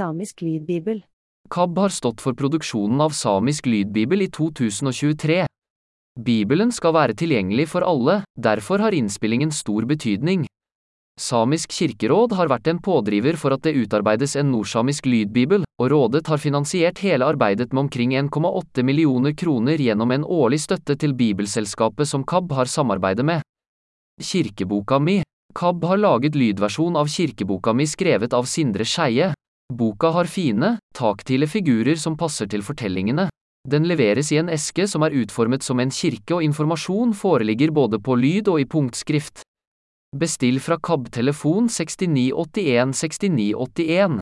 samisk lydbibel. KAB har stått for produksjonen av samisk lydbibel i 2023. Bibelen skal være tilgjengelig for alle, derfor har innspillingen stor betydning. Samisk kirkeråd har vært en pådriver for at det utarbeides en nordsamisk lydbibel, og rådet har finansiert hele arbeidet med omkring 1,8 millioner kroner gjennom en årlig støtte til bibelselskapet som KAB har samarbeidet med. Kirkeboka mi KAB har laget lydversjon av kirkeboka mi skrevet av Sindre Skeie. Boka har fine, taktile figurer som passer til fortellingene. Den leveres i en eske som er utformet som en kirke og informasjon foreligger både på lyd og i punktskrift. Bestill fra KAB telefon 6981 6981.